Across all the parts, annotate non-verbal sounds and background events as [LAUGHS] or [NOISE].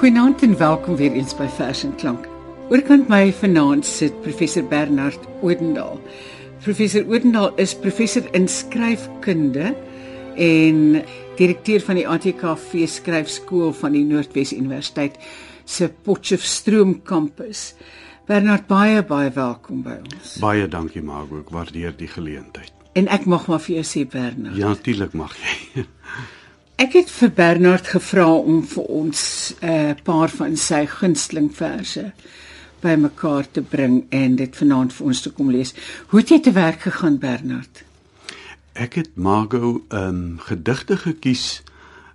Goeienaand en welkom weer eens by Vers en Klank. Oorkant my vanaand sit professor Bernard Odendaal. Professor Odendaal is professor in skryfkunde en direkteur van die ATKV skryfskool van die Noordwes Universiteit se Potchefstroom kampus. Bernard baie baie welkom by ons. Baie dankie Margo, ek waardeer die geleentheid. En ek mag maar vir jou sê Bernard. Ja, natuurlik mag jy. [LAUGHS] Ek het vir Bernard gevra om vir ons 'n uh, paar van sy gunsteling verse bymekaar te bring en dit vanaand vir ons te kom lees. Hoe het jy te werk gegaan Bernard? Ek het Margo 'n um, gedigte gekies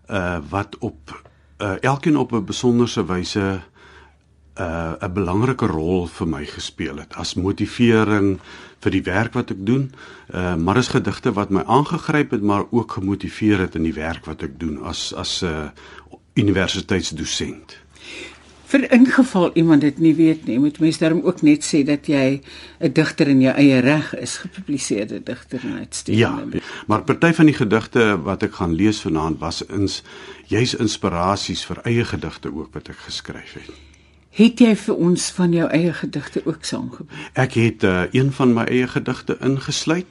uh wat op uh elkeen op 'n besonderse wyse uh 'n belangrike rol vir my gespeel het as motivering vir die werk wat ek doen. Uh maar is gedigte wat my aangegryp het maar ook gemotiveer het in die werk wat ek doen as as 'n uh, universiteitsdosent. Vir ingeval iemand dit nie weet nie, moet mens daarom ook net sê dat jy 'n digter in jou eie reg is, gepubliseerde digter en uitstekende. Ja, maar party van die gedigte wat ek gaan lees vanaand was ins juis inspirasies vir eie gedigte ook wat ek geskryf het. Het jy vir ons van jou eie gedigte ook saamgebring? Ek het uh, een van my eie gedigte ingesluit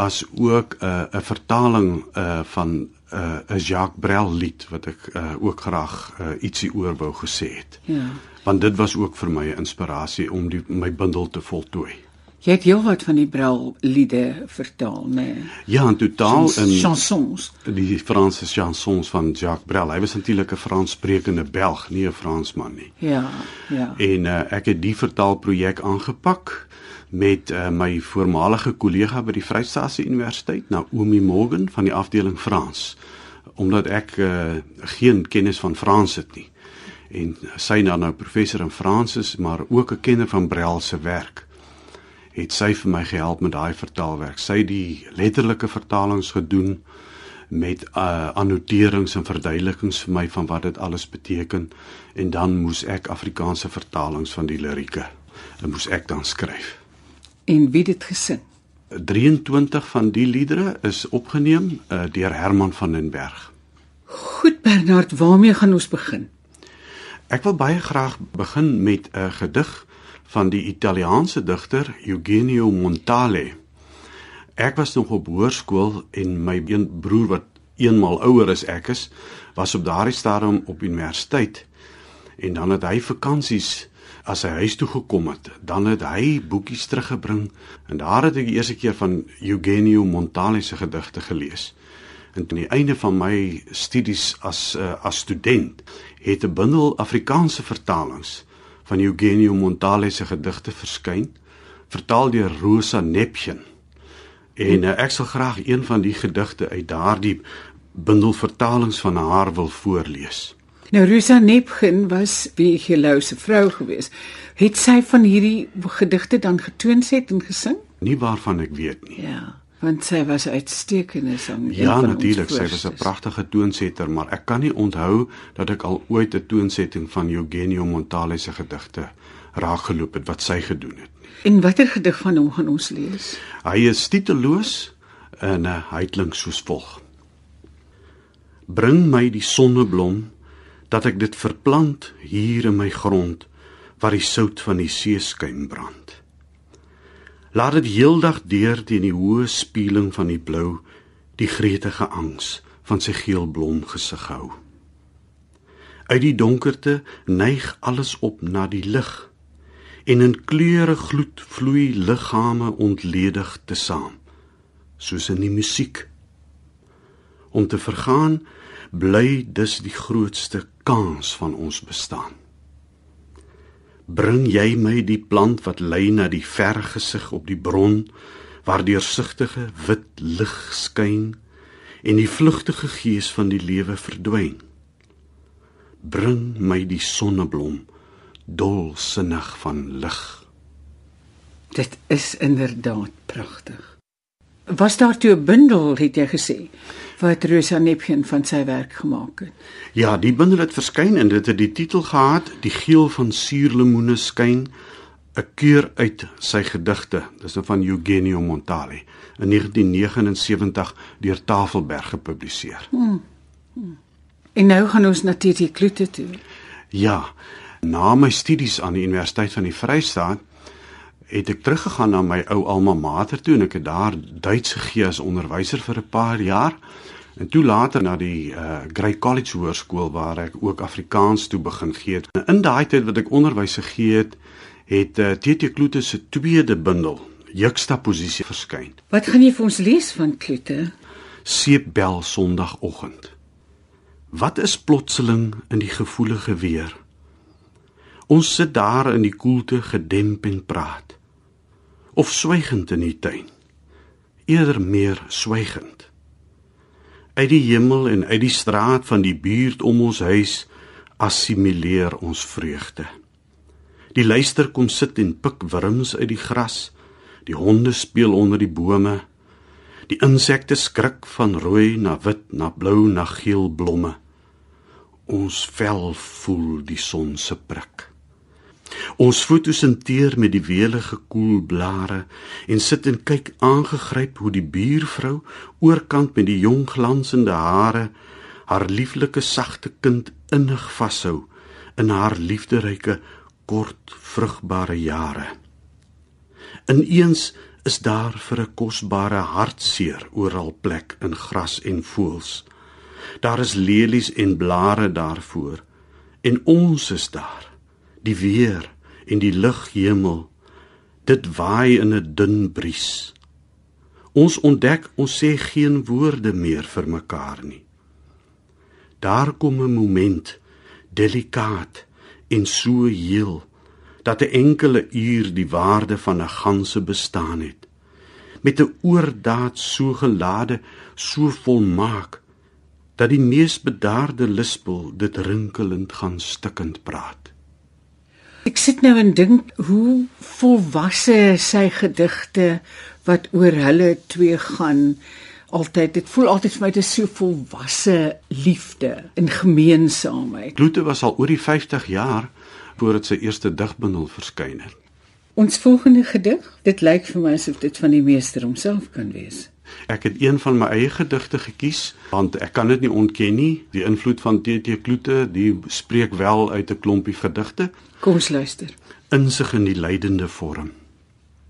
as ook 'n uh, 'n vertaling uh, van 'n uh, 'n Jacques Brel lied wat ek uh, ook graag uh, ietsie oor wou gesê het. Ja. Want dit was ook vir my 'n inspirasie om die, my bundel te voltooi. Jy het heelwat van die Brel liede vertaal, né? Nee. Ja, in totaal in chansons. Die Franse chansons van Jacques Brel. Hy was natuurlik 'n Franssprekende Belg, nie 'n Fransman nie. Ja, ja. En uh, ek het die vertaalprojek aangepak met uh, my voormalige kollega by die Vrystaatse Universiteit, Naomi Morgan van die afdeling Frans, omdat ek uh, geen kennis van Frans het nie. En sy nou nou professor in Frans is, maar ook 'n kenner van Brel se werk het sy vir my gehelp met daai vertaalwerk. Sy het die letterlike vertalings gedoen met uh, annoterings en verduidelikings vir my van wat dit alles beteken en dan moes ek Afrikaanse vertalings van die lirieke en moes ek dan skryf. En wie dit gesing? 23 van die liedere is opgeneem uh, deur Herman van den Berg. Goed Bernard, waarmee gaan ons begin? Ek wil baie graag begin met 'n gedig van die Italiaanse digter Eugenio Montale. Ek was nog op hoërskool en my een broer wat eenmal ouer as ek is, was op daardie stadium op universiteit. En dan het hy vakansies as hy huis toe gekom het, dan het hy boekies teruggebring en daar het ek die eerste keer van Eugenio Montale se gedigte gelees. En aan die einde van my studies as uh, as student het 'n bundel Afrikaanse vertalings van Eugenio Montale se gedigte verskyn, vertaal deur Rosa Nepchen. En uh, ek sal graag een van die gedigte uit daardie bundel vertalings van haar wil voorlees. Nou Rosa Nepchen was wie gelou se vrou gewees. Het sy van hierdie gedigte dan getoonset en gesing? Nie waarvan ek weet nie. Ja want sy was uitstekende sang. Ja, natuurlik, sy was 'n pragtige toonsetter, maar ek kan nie onthou dat ek al ooit 'n toonsetting van Eugenio Montale se gedigte raakgeloop het wat sy gedoen het nie. En watter gedig van hom gaan ons lees? Hy is titeloos en uh, hy klink soos volg. Bring my die sonneblom dat ek dit verplant hier in my grond waar die sout van die see skyn brand. Laat dit heeldag deur teen die hoë spieeling van die blou die gretige angs van sy geel blom gesig hou. Uit die donkerte neig alles op na die lig en in kleure gloed vloei liggame ontledig te saam soos in die musiek om te vergaan bly dus die grootste kans van ons bestaan bring jy my die plant wat lei na die ver gesig op die bron waar deursigtige wit lig skyn en die vlugtige gees van die lewe verdwyn. Bring my die sonneblom dolsinnig van lig. Dit is inderdaad pragtig was daar toe 'n bundel het jy gesê wat Rosa Nepgen van sy werk gemaak het. Ja, die bundel het verskyn en dit het die titel gehad Die geel van suurlemoene skyn 'n keur uit sy gedigte. Dis nou van Eugenio Montale in 1979 deur Tafelberg gepubliseer. Hmm. Hmm. En nou gaan ons natuurlik Kloete toe. Ja, na my studies aan die Universiteit van die Vrystaat het ek teruggegaan na my ou alma mater toe en ek het daar Duits gegee as onderwyser vir 'n paar jaar en toe later na die uh, Grey College Hoërskool waar ek ook Afrikaans toe begin gee het. In daai tyd wat ek onderwys gegee het, het uh, TT Kloete se tweede bundel, Juxtaposisie verskyn. Wat gaan jy vir ons lees van Kloete? Seepbel Sondagoggend. Wat is plotseling in die gevoelige weer? Ons sit daar in die koelte gedemp en praat of swygend in die tuin. Eerder meer swygend. Uit die hemel en uit die straat van die buurt om ons huis assimileer ons vreugde. Die luister kom sit en pik wurms uit die gras. Die honde speel onder die bome. Die insekte skrik van rooi na wit na blou na geel blomme. Ons vel voel die son se prik. Ons fotosinteer met die welige koel blare en sit en kyk aangegryp hoe die buurvrou oorkant met die jong glansende hare haar lieflike sagte kind innig vashou in haar liefderyke kort vrugbare jare. Ineens is daar vir 'n kosbare hartseer oral plek in gras en voëls. Daar is lelies en blare daarvoor en ons is daar die weer en die lighemel dit waai in 'n dun bries. Ons ontdek ons sê geen woorde meer vir mekaar nie. Daar kom 'n moment delikaat en so heel dat 'n enkele uur die waarde van 'n ganse bestaan het. Met 'n oordaad so gelade so volmaak dat die mees bedaarde lispel dit rinkelend gaan stikkend praat Ek sit nou en dink hoe volwasse sy gedigte wat oor hulle twee gaan altyd dit voel altyd vir my dit is so volwasse liefde en gemeenskapheid. Kloete was al oor die 50 jaar voordat sy eerste digbundel verskyn het. Ons volgende gedig, dit lyk vir my asof dit van die meester homself kan wees. Ek het een van my eie gedigte gekies want ek kan dit nie ontken nie. Die invloed van TT Kloete, die spreek wel uit 'n klompie gedigte. Kom ons luister. Insig in die lydende vorm.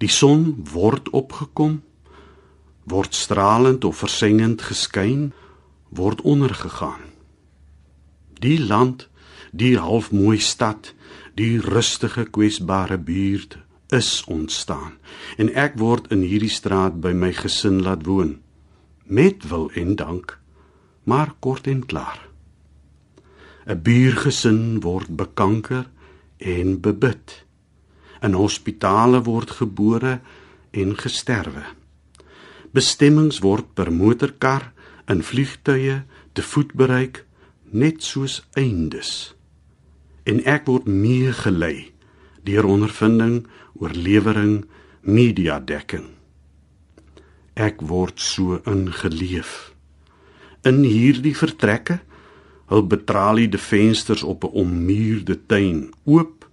Die son word opgekom, word stralend of versengend geskyn, word ondergegaan. Die land, die halfmooi stad, die rustige kwesbare buurt is ontstaan en ek word in hierdie straat by my gesin laat woon met wil en dank maar kort en klaar 'n buurgesin word bekanker en bebid in hospitale word gebore en gesterwe bestemmings word per motorkar in vliegtuie te voet bereik net soos eindes en ek word meegelei deur ondervinding oorlewering, media dekking. Ek word so ingeleef. In hierdie vertrekke hul betraliede vensters op 'n ommuurde tuin oop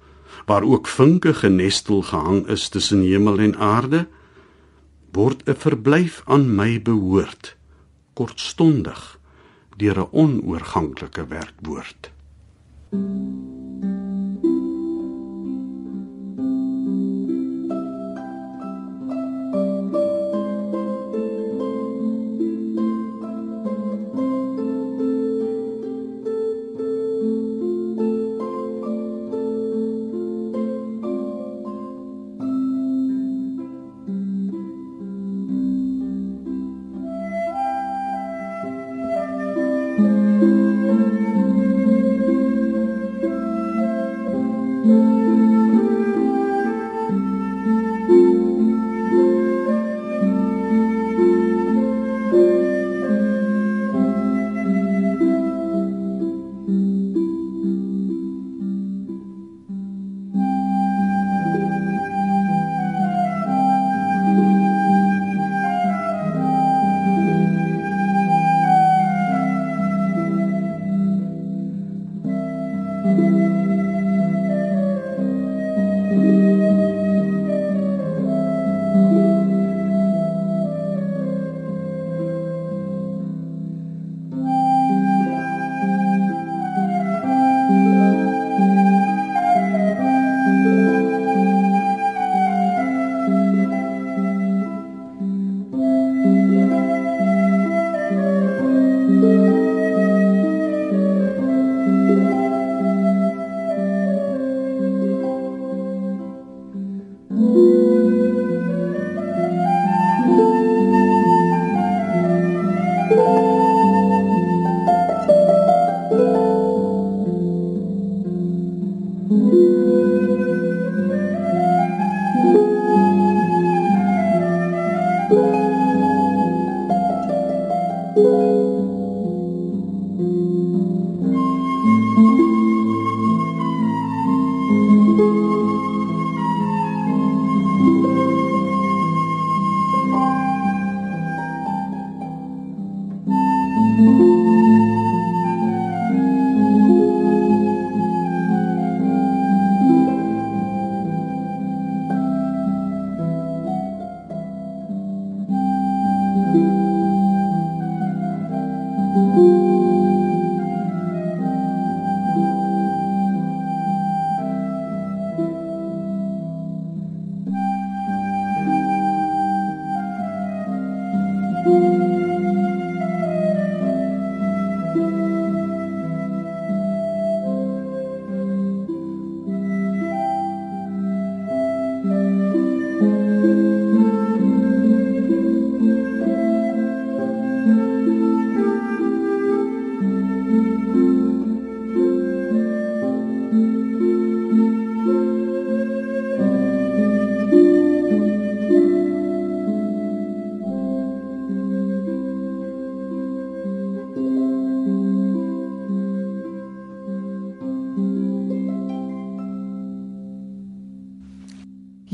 waar ook vinke genestel gehang is tussen hemel en aarde word 'n verblyf aan my behoort kortstondig deur 'n onoorganklike werkwoord. Thank you.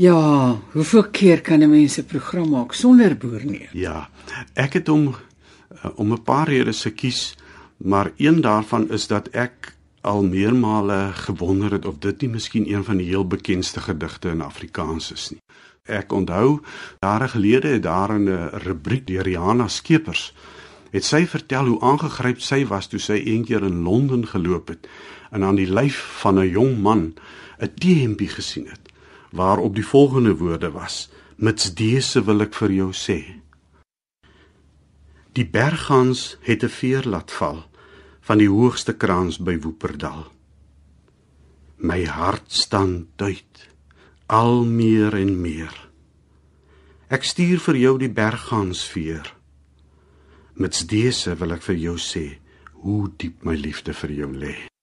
Ja, hoeveel keer kan 'n mens 'n program maak sonder boerneer? Ja, ek het hom om 'n paar redes gekies, maar een daarvan is dat ek al meermale gewonder het of dit nie miskien een van die heel bekendste gedigte in Afrikaans is nie. Ek onthou jare gelede het daar 'n rubriek deur Rihanna Skeepers het sy vertel hoe aangegryp sy was toe sy eendag in Londen geloop het en aan die lyf van 'n jong man 'n T-hempie gesien het waarop die volgende woorde was: "Mits dese wil ek vir jou sê. Die berggans het 'n veer laat val van die hoogste kraans by Woeperdal. My hart staan duit al meer en meer. Ek stuur vir jou die berggans veer. Mits dese wil ek vir jou sê hoe diep my liefde vir jou lê.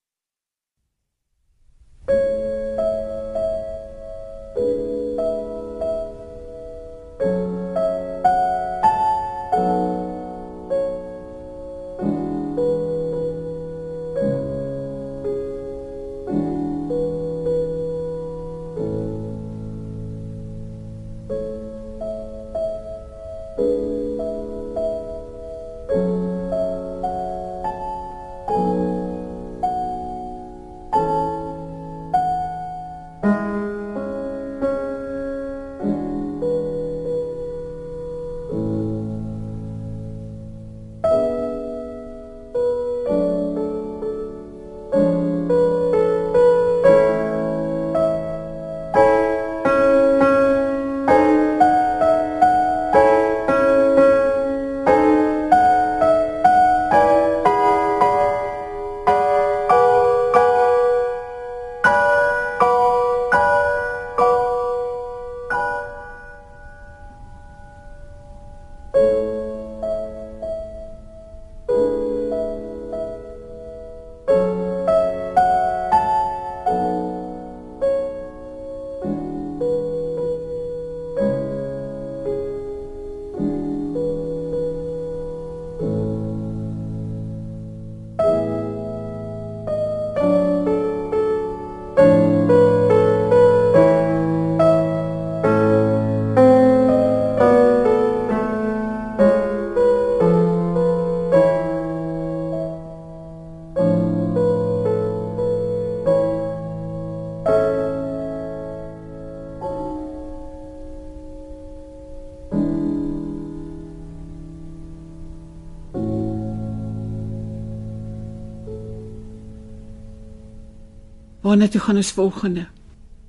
Waarna toe gaan ons volgende?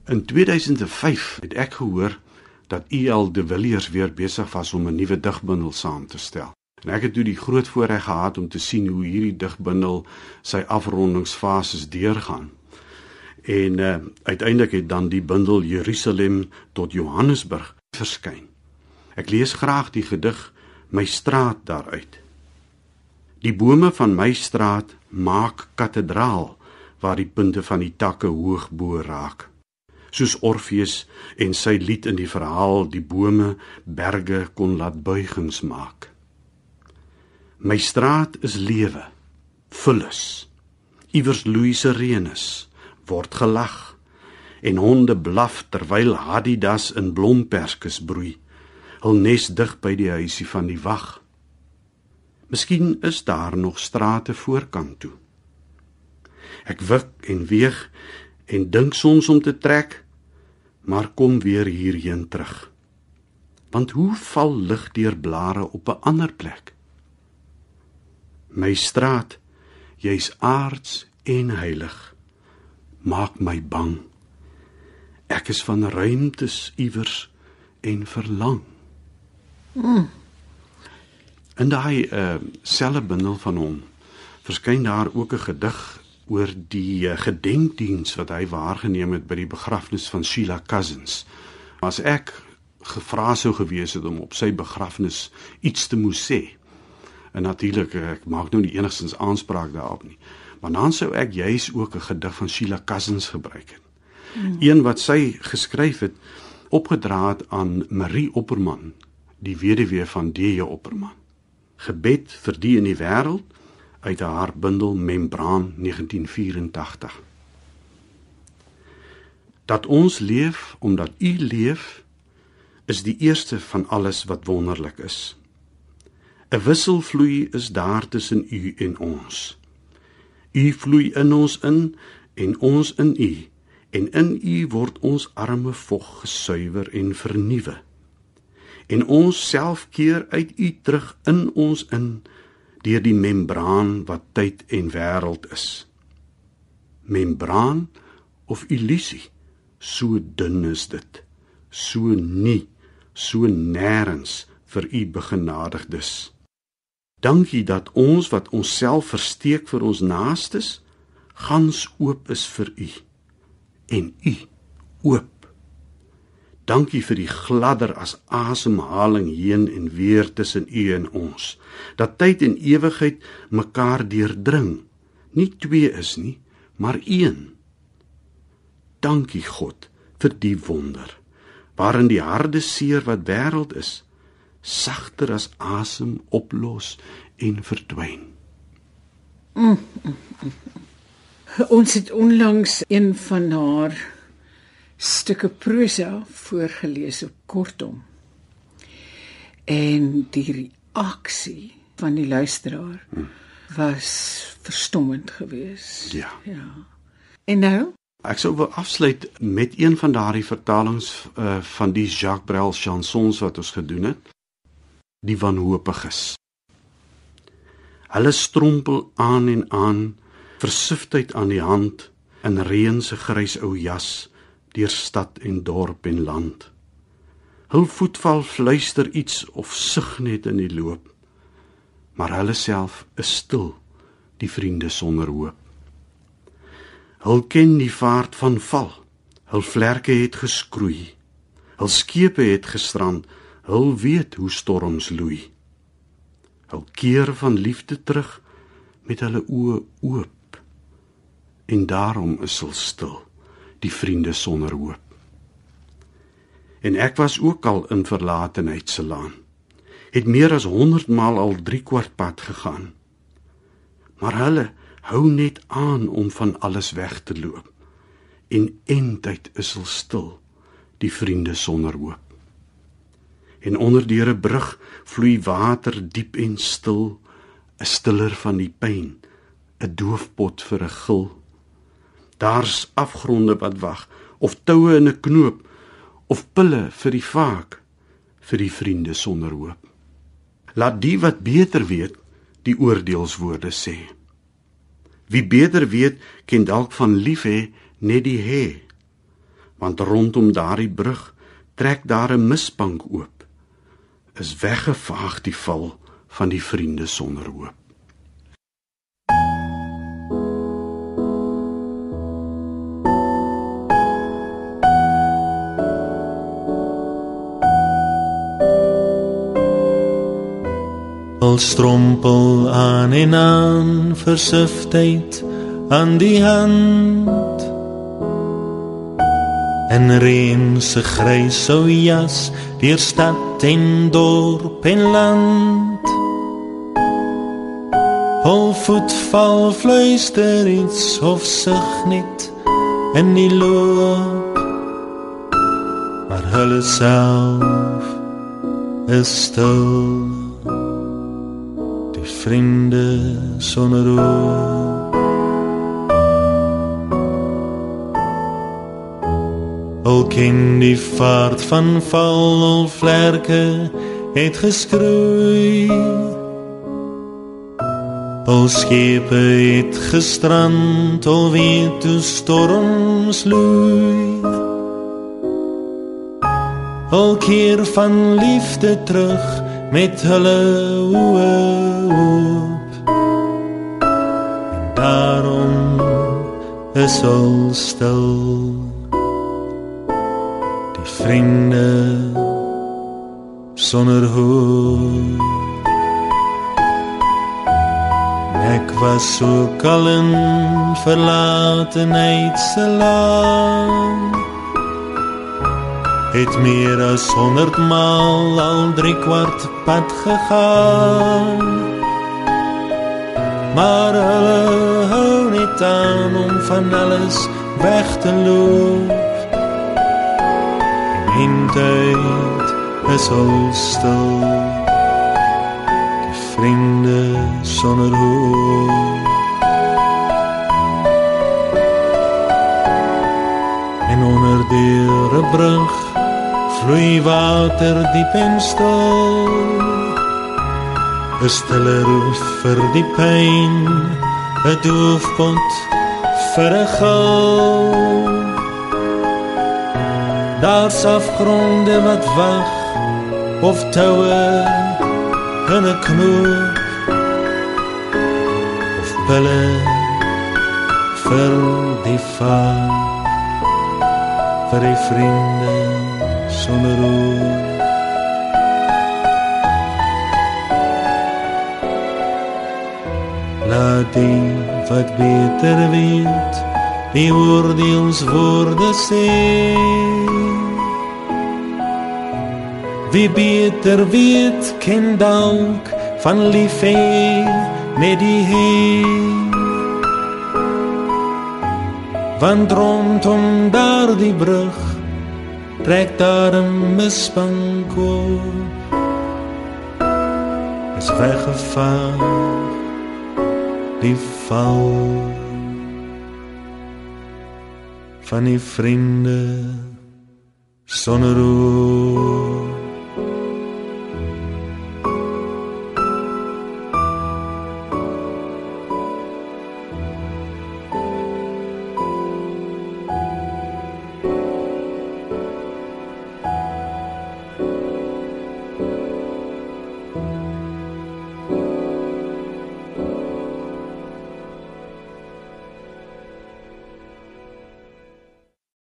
In 2005 het ek gehoor dat EL de Villiers weer besig was om 'n nuwe digbundel saam te stel. En ek het toe die groot voorreg gehad om te sien hoe hierdie digbundel sy afrondingsfases deurgaan. En uh, uiteindelik het dan die bundel Jerusalem tot Johannesburg verskyn. Ek lees graag die gedig My straat daaruit. Die bome van my straat maak kathedraal waar die punte van die takke hoog bo raak. Soos Orpheus en sy lied in die verhaal die bome berge kon laat buigings maak. My straat is lewe, vullis. Iewers Louise Renus word gelag en honde blaf terwyl Adidas in blomperskes broei. Hul nes dig by die huisie van die wag. Miskien is daar nog strate voorkant toe. Ek wik en weeg en dink soms om te trek, maar kom weer hierheen terug. Want hoe val lig deur blare op 'n ander plek? My straat, jy's aards en heilig, maak my bang. Ek is van ruimtes iewers en verlang. Mm. In daai uh selfe bundel van hom verskyn daar ook 'n gedig oor die uh, gedenkdiens wat hy waargeneem het by die begrafnis van Sheila Cousins. As ek gevra sou gewees het om op sy begrafnis iets te moes sê. En natuurlik ek maak nou nie enigstens aanspraak daarop nie. Maar dan sou ek juis ook 'n gedig van Sheila Cousins gebruik het. Hmm. Een wat sy geskryf het opgedra het aan Marie Opperman, die weduwee van D.J. Opperman. Gebed vir die in die wêreld uit haar bundel Membraan 1984. Dat ons leef omdat U leef is die eerste van alles wat wonderlik is. 'n Wisselvloei is daar tussen U en ons. U vloei in ons in en ons in U en in U word ons arme vog gesuiwer en vernuwe. En ons self keer uit U terug in ons in deur die membraan wat tyd en wêreld is. Membraan of illusie, so dun is dit, so nie, so nêrens vir U begenadigdes. Dankie dat ons wat onsself versteek vir ons naastes, gans oop is vir U en U oop. Dankie vir die gladder as asemhaling heen en weer tussen U en ons. Dat tyd en ewigheid mekaar deurdring. Nie twee is nie, maar een. Dankie God vir die wonder waarin die harde seer wat wêreld is sagter as asem oplos en verdwyn. Mm, mm, mm. Ons het onlangs een van haar stukke prosa voorgeles op kortom. En die reaksie van die luisteraar hmm. was verstommend geweest. Ja. Ja. En nou? Ek sou wil afsluit met een van daardie vertalings uh, van die Jacques Brel chansons wat ons gedoen het. Die wanhoopiges. Hulle strompel aan en aan, versifheid aan die hand in reën se grys ou jas deur stad en dorp en land. Hul voetval fluister iets of sug net in die loop. Maar hulle self is stil, die vriende sonder hoop. Hul ken die vaart van val. Hul vlerke het geskroei. Hul skepe het gestrand. Hul weet hoe storms loei. Hul keer van liefde terug met hulle oë oop. En daarom is hulle stil die vriende sonder hoop. En ek was ook al in verlatenheid se laan. Het meer as 100 maal al 3 kwart pad gegaan. Maar hulle hou net aan om van alles weg te loop. En eintlik is hulle stil, die vriende sonder hoop. En onder deur 'n brug vloei water diep en stil, 'n stiller van die pyn, 'n doofpot vir 'n gil daar's afgronde wat wag of toue in 'n knoop of pille vir die vaak vir die vriende sonder hoop. Laat die wat beter weet die oordeelswoorde sê. Wie beter weet ken dalk van lief hê net die hê. Want rondom daardie brug trek daar 'n misbank oop. Is weggevaag die val van die vriende sonder hoop strompel aan en aan versiftheid aan die hand. En reën se grys sou jas deur stad en dorp en land. Hol voetval fluister iets of sug net in die loop. Maar hulle self is stil vriende sonder oor. Al ken die vaart van val al vlerke het geskroei. Al skepe het gestrand al weet toe storms loei. Al keer van liefde terug met hulle oë oop. En daarom is al stil. Die vriende sonder hoop. Ek was so kalm verlatenheid se land het meer as 100 maal al 3 kwart pad gegaan maar hulle hou net aan om van alles weg te loop. Tyd is al stil. Die vriende sonder hoop. En onder die brug vloei water diep en stil is stille roep vir die pyn 'n doofpot vir 'n gou Daar's afgronde wat wag of toue in 'n knoop. Of pelle vir die vaar vir die vriende sonder oor Laat die wat beter weet die oordeels woorde sê. Wie beter weet ken dalk van lief hê net die heen Want rondom daar die brug trek daar 'n misbank op is weggevaar die val van die vriende sonder oor